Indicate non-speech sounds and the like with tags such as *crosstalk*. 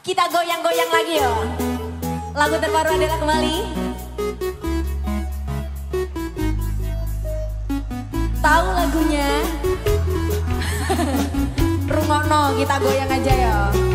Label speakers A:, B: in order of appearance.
A: Kita goyang-goyang lagi yo. Lagu terbaru adalah kembali. Tahu lagunya? *laughs* Rungokno kita goyang aja yo.